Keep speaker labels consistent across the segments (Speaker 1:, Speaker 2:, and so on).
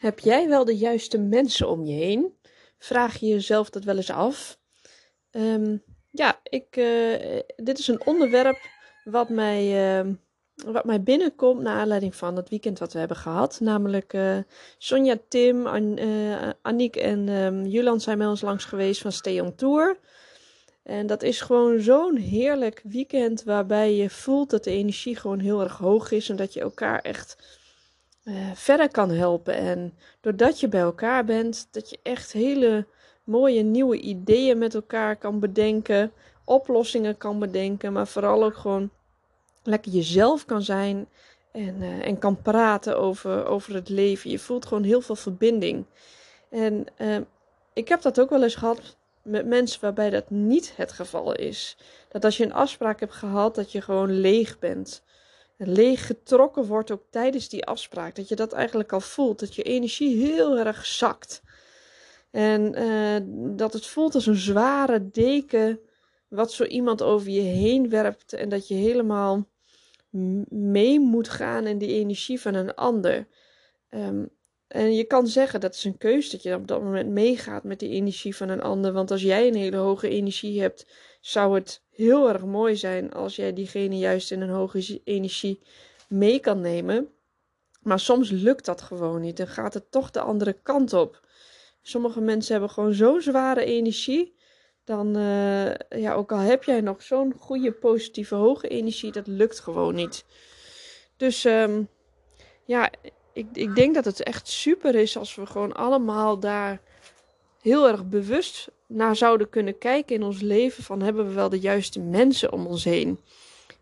Speaker 1: Heb jij wel de juiste mensen om je heen? Vraag je jezelf dat wel eens af? Ehm, ja, ik, uh, dit is een onderwerp wat mij, uh, wat mij binnenkomt naar aanleiding van het weekend wat we hebben gehad. Namelijk uh, Sonja, Tim, An Aniek en um, Julan zijn bij ons langs geweest van Stay on Tour. En dat is gewoon zo'n heerlijk weekend waarbij je voelt dat de energie gewoon heel erg hoog is en dat je elkaar echt uh, verder kan helpen. En doordat je bij elkaar bent, dat je echt hele mooie nieuwe ideeën met elkaar kan bedenken, oplossingen kan bedenken, maar vooral ook gewoon lekker jezelf kan zijn en, uh, en kan praten over, over het leven. Je voelt gewoon heel veel verbinding. En uh, ik heb dat ook wel eens gehad met mensen waarbij dat niet het geval is. Dat als je een afspraak hebt gehad, dat je gewoon leeg bent leeg getrokken wordt ook tijdens die afspraak. Dat je dat eigenlijk al voelt. Dat je energie heel erg zakt. En uh, dat het voelt als een zware deken wat zo iemand over je heen werpt. En dat je helemaal mee moet gaan in die energie van een ander. Um, en je kan zeggen dat is een keuze dat je op dat moment meegaat met die energie van een ander. Want als jij een hele hoge energie hebt, zou het heel erg mooi zijn als jij diegene juist in een hoge energie mee kan nemen. Maar soms lukt dat gewoon niet en gaat het toch de andere kant op. Sommige mensen hebben gewoon zo'n zware energie. Dan, uh, ja, ook al heb jij nog zo'n goede, positieve, hoge energie, dat lukt gewoon niet. Dus um, ja, ik, ik denk dat het echt super is als we gewoon allemaal daar heel erg bewust naar zouden kunnen kijken in ons leven. Van hebben we wel de juiste mensen om ons heen?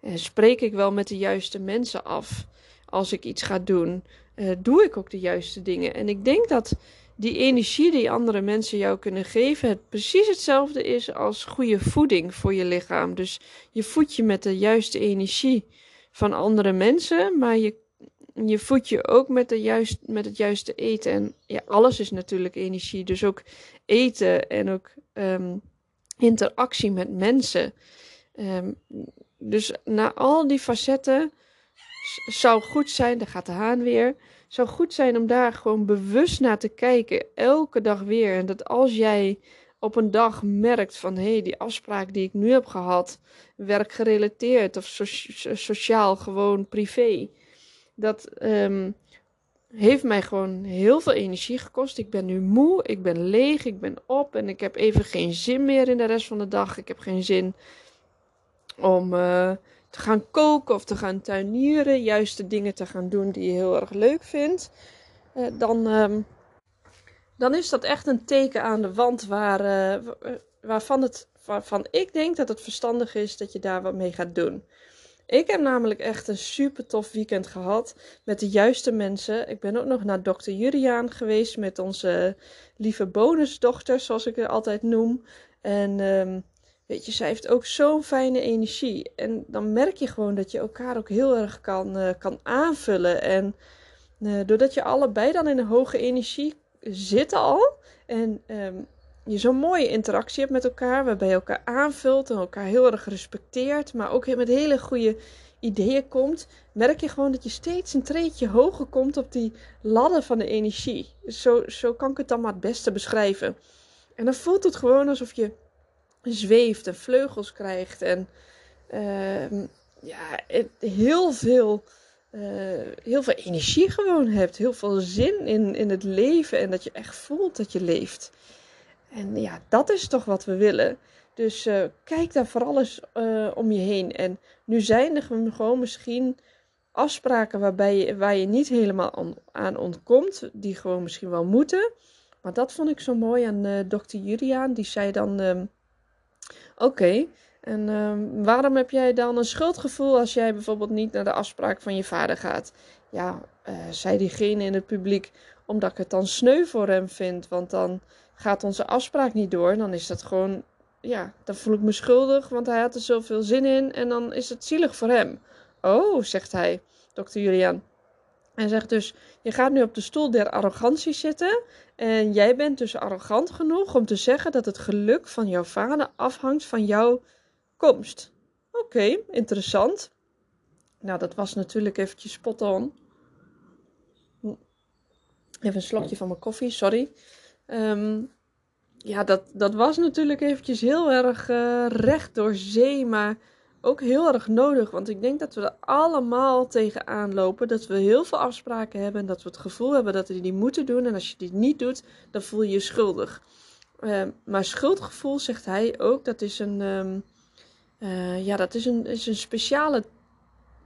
Speaker 1: En spreek ik wel met de juiste mensen af als ik iets ga doen? Uh, doe ik ook de juiste dingen? En ik denk dat die energie die andere mensen jou kunnen geven, het precies hetzelfde is als goede voeding voor je lichaam. Dus je voedt je met de juiste energie van andere mensen, maar je je voedt je ook met, de juist, met het juiste eten. En ja, alles is natuurlijk energie. Dus ook eten en ook um, interactie met mensen. Um, dus na al die facetten zou goed zijn, daar gaat de haan weer. Zou goed zijn om daar gewoon bewust naar te kijken, elke dag weer. En dat als jij op een dag merkt van hé, hey, die afspraak die ik nu heb gehad, werkgerelateerd of so sociaal, gewoon privé dat um, heeft mij gewoon heel veel energie gekost. Ik ben nu moe, ik ben leeg, ik ben op en ik heb even geen zin meer in de rest van de dag. Ik heb geen zin om uh, te gaan koken of te gaan tuinieren, juist de dingen te gaan doen die je heel erg leuk vindt. Uh, dan, um, dan is dat echt een teken aan de wand waar, uh, waarvan, het, waarvan ik denk dat het verstandig is dat je daar wat mee gaat doen. Ik heb namelijk echt een super tof weekend gehad met de juiste mensen. Ik ben ook nog naar dokter Juriaan geweest met onze lieve bonusdochter, zoals ik het altijd noem. En um, weet je, zij heeft ook zo'n fijne energie. En dan merk je gewoon dat je elkaar ook heel erg kan, uh, kan aanvullen. En uh, doordat je allebei dan in een hoge energie zitten al. En um, je zo'n mooie interactie hebt met elkaar, waarbij je elkaar aanvult en elkaar heel erg respecteert, maar ook met hele goede ideeën komt, merk je gewoon dat je steeds een treetje hoger komt op die ladder van de energie. Zo, zo kan ik het dan maar het beste beschrijven. En dan voelt het gewoon alsof je zweeft en vleugels krijgt en uh, ja, heel veel. Uh, heel veel energie gewoon hebt, heel veel zin in, in het leven en dat je echt voelt dat je leeft. En ja, dat is toch wat we willen. Dus uh, kijk daar vooral eens uh, om je heen. En nu zijn er gewoon misschien afspraken waarbij je, waar je niet helemaal aan, ontkomt, die gewoon misschien wel moeten. Maar dat vond ik zo mooi aan uh, dokter Juliaan. Die zei dan: um, Oké, en um, waarom heb jij dan een schuldgevoel als jij bijvoorbeeld niet naar de afspraak van je vader gaat? Ja, zei diegene in het publiek, omdat ik het dan sneu voor hem vind. Want dan gaat onze afspraak niet door. Dan is dat gewoon, ja, dan voel ik me schuldig, want hij had er zoveel zin in. En dan is het zielig voor hem. Oh, zegt hij, dokter Julian. Hij zegt dus: Je gaat nu op de stoel der arrogantie zitten. En jij bent dus arrogant genoeg om te zeggen dat het geluk van jouw vader afhangt van jouw komst. Oké, interessant. Nou, dat was natuurlijk eventjes spot on. Even een slokje van mijn koffie, sorry. Ehm, ja, dat, dat was natuurlijk eventjes heel erg uh, recht door zee, maar ook heel erg nodig. Want ik denk dat we er allemaal tegenaan lopen. Dat we heel veel afspraken hebben en dat we het gevoel hebben dat we die moeten doen. En als je die niet doet, dan voel je je schuldig. Ehm, maar schuldgevoel, zegt hij ook, dat is een, um, uh, ja, dat is een, is een speciale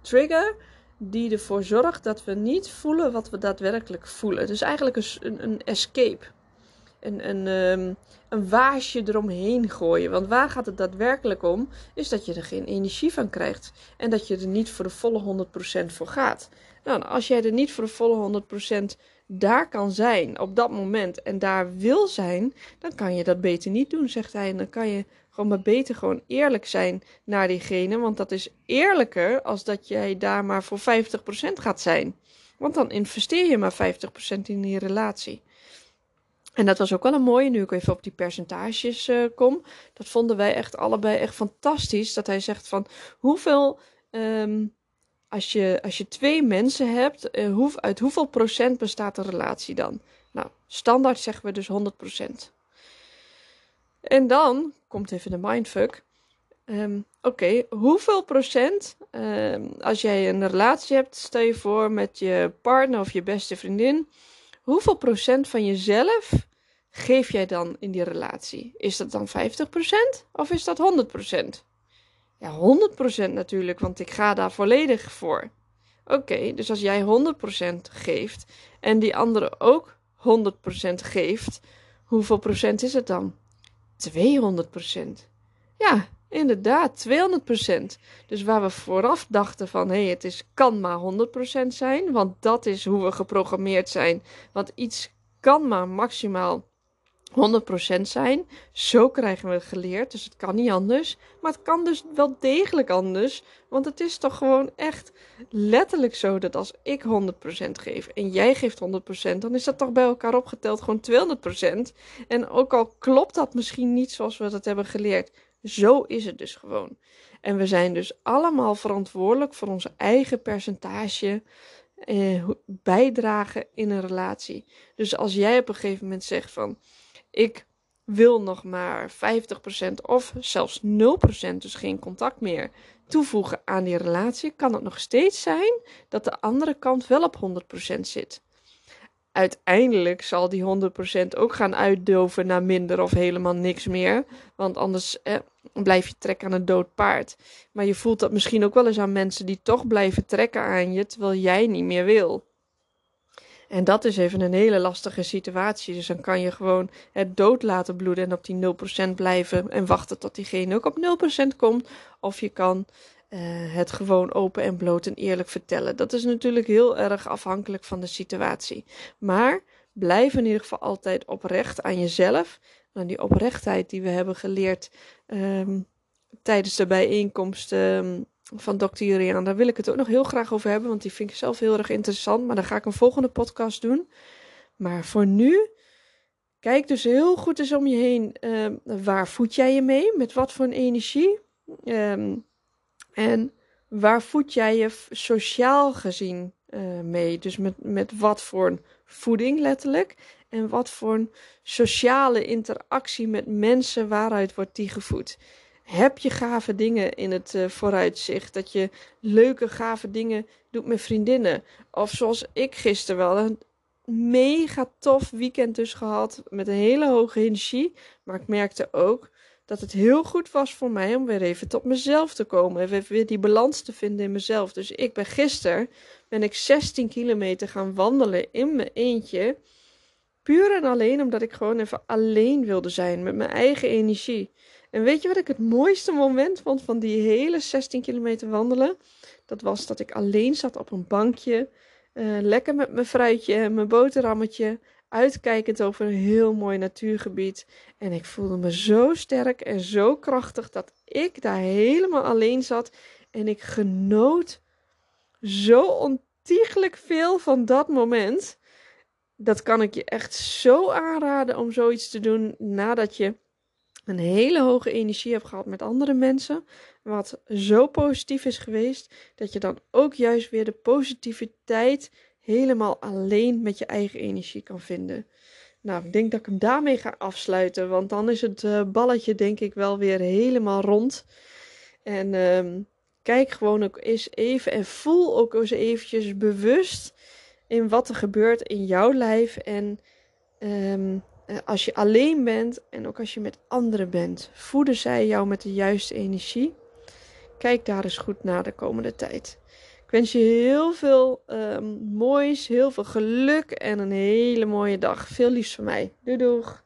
Speaker 1: trigger die ervoor zorgt dat we niet voelen wat we daadwerkelijk voelen. Dus eigenlijk een, een escape. Een, een, um, een waasje eromheen gooien. Want waar gaat het daadwerkelijk om? Is dat je er geen energie van krijgt. En dat je er niet voor de volle 100% voor gaat. Nou, als jij er niet voor de volle 100% daar kan zijn op dat moment en daar wil zijn, dan kan je dat beter niet doen, zegt hij. En dan kan je gewoon maar beter gewoon eerlijk zijn naar diegene. Want dat is eerlijker als dat jij daar maar voor 50% gaat zijn. Want dan investeer je maar 50% in die relatie. En dat was ook wel een mooie, nu ik even op die percentages uh, kom. Dat vonden wij echt allebei echt fantastisch. Dat hij zegt van hoeveel, um, als, je, als je twee mensen hebt, hoe, uit hoeveel procent bestaat de relatie dan? Nou, standaard zeggen we dus 100%. En dan komt even de mindfuck. Um, Oké, hoeveel procent, um, als jij een relatie hebt, stel je voor met je partner of je beste vriendin, hoeveel procent van jezelf geef jij dan in die relatie? Is dat dan 50% of is dat 100%? Ja, 100% natuurlijk, want ik ga daar volledig voor. Oké, dus als jij 100% geeft en die andere ook 100% geeft, hoeveel procent is het dan? 200%. Ja, inderdaad, 200%. Dus waar we vooraf dachten van hé, hey, het is, kan maar 100% zijn, want dat is hoe we geprogrammeerd zijn. Want iets kan maar maximaal 100% zijn. Zo krijgen we het geleerd, dus het kan niet anders. Maar het kan dus wel degelijk anders. Want het is toch gewoon echt letterlijk zo dat als ik 100% geef en jij geeft 100%, dan is dat toch bij elkaar opgeteld gewoon 200%. En ook al klopt dat misschien niet zoals we dat hebben geleerd, zo is het dus gewoon. En we zijn dus allemaal verantwoordelijk voor onze eigen percentage eh, bijdragen in een relatie. Dus als jij op een gegeven moment zegt van ik wil nog maar 50% of zelfs 0%, dus geen contact meer, toevoegen aan die relatie, kan het nog steeds zijn dat de andere kant wel op 100% zit. Uiteindelijk zal die 100% ook gaan uitdoven naar minder of helemaal niks meer. Want anders eh, blijf je trekken aan een dood paard. Maar je voelt dat misschien ook wel eens aan mensen die toch blijven trekken aan je terwijl jij niet meer wil. En dat is even een hele lastige situatie. Dus dan kan je gewoon het dood laten bloeden en op die 0% blijven en wachten tot diegene ook op 0% komt. Of je kan uh, het gewoon open en bloot en eerlijk vertellen. Dat is natuurlijk heel erg afhankelijk van de situatie. Maar blijf in ieder geval altijd oprecht aan jezelf. En die oprechtheid die we hebben geleerd um, tijdens de bijeenkomst. Um, van Dr. Julian. Daar wil ik het ook nog heel graag over hebben, want die vind ik zelf heel erg interessant. Maar dan ga ik een volgende podcast doen. Maar voor nu, kijk dus heel goed eens om je heen. Uh, waar voed jij je mee? Met wat voor een energie? En waar voed jij je sociaal gezien uh, mee? Dus met, met wat voor voeding letterlijk. En wat voor een sociale interactie met mensen, waaruit wordt die gevoed? Heb je gave dingen in het uh, vooruitzicht? Dat je leuke, gave dingen doet met vriendinnen? Of zoals ik gisteren wel een mega tof weekend dus gehad. Met een hele hoge energie. Maar ik merkte ook dat het heel goed was voor mij om weer even tot mezelf te komen. En weer die balans te vinden in mezelf. Dus ik ben gisteren ben ik 16 kilometer gaan wandelen in mijn eentje. Puur en alleen omdat ik gewoon even alleen wilde zijn met mijn eigen energie. En weet je wat ik het mooiste moment vond van die hele 16 kilometer wandelen? Dat was dat ik alleen zat op een bankje Uh, lekker met mijn fruitje en mijn boterhammetje. Uitkijkend over een heel mooi natuurgebied. En ik voelde me zo sterk en zo krachtig dat ik daar helemaal alleen zat. En ik genoot zo ontiegelijk veel van dat moment. Dat kan ik je echt zo aanraden om zoiets te doen nadat je een hele hoge energie hebt gehad met andere mensen. Wat zo positief is geweest, dat je dan ook juist weer de positiviteit helemaal alleen met je eigen energie kan vinden. Nou, ik denk dat ik hem daarmee ga afsluiten, want dan is het uh, balletje denk ik wel weer helemaal rond. En ehm, kijk gewoon ook eens even en voel ook eens eventjes bewust in wat er gebeurt in jouw lijf en um, eh, als je alleen bent en ook als je met anderen bent, voeden zij jou met de juiste energie? Kijk daar eens goed naar de komende tijd. Ik wens je heel veel um, moois, heel veel geluk en een hele mooie dag. Veel liefs van mij. Doei doeg!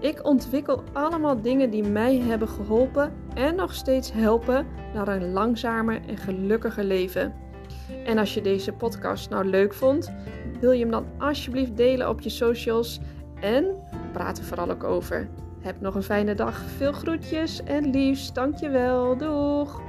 Speaker 1: Ik ontwikkel allemaal dingen die mij hebben geholpen en nog steeds helpen naar een langzamer en gelukkiger leven. En als je deze podcast nou leuk vond, wil je hem dan alsjeblieft delen op je socials en praat er vooral ook over. Heb nog een fijne dag. Veel groetjes en liefst. Dankjewel. Doeg!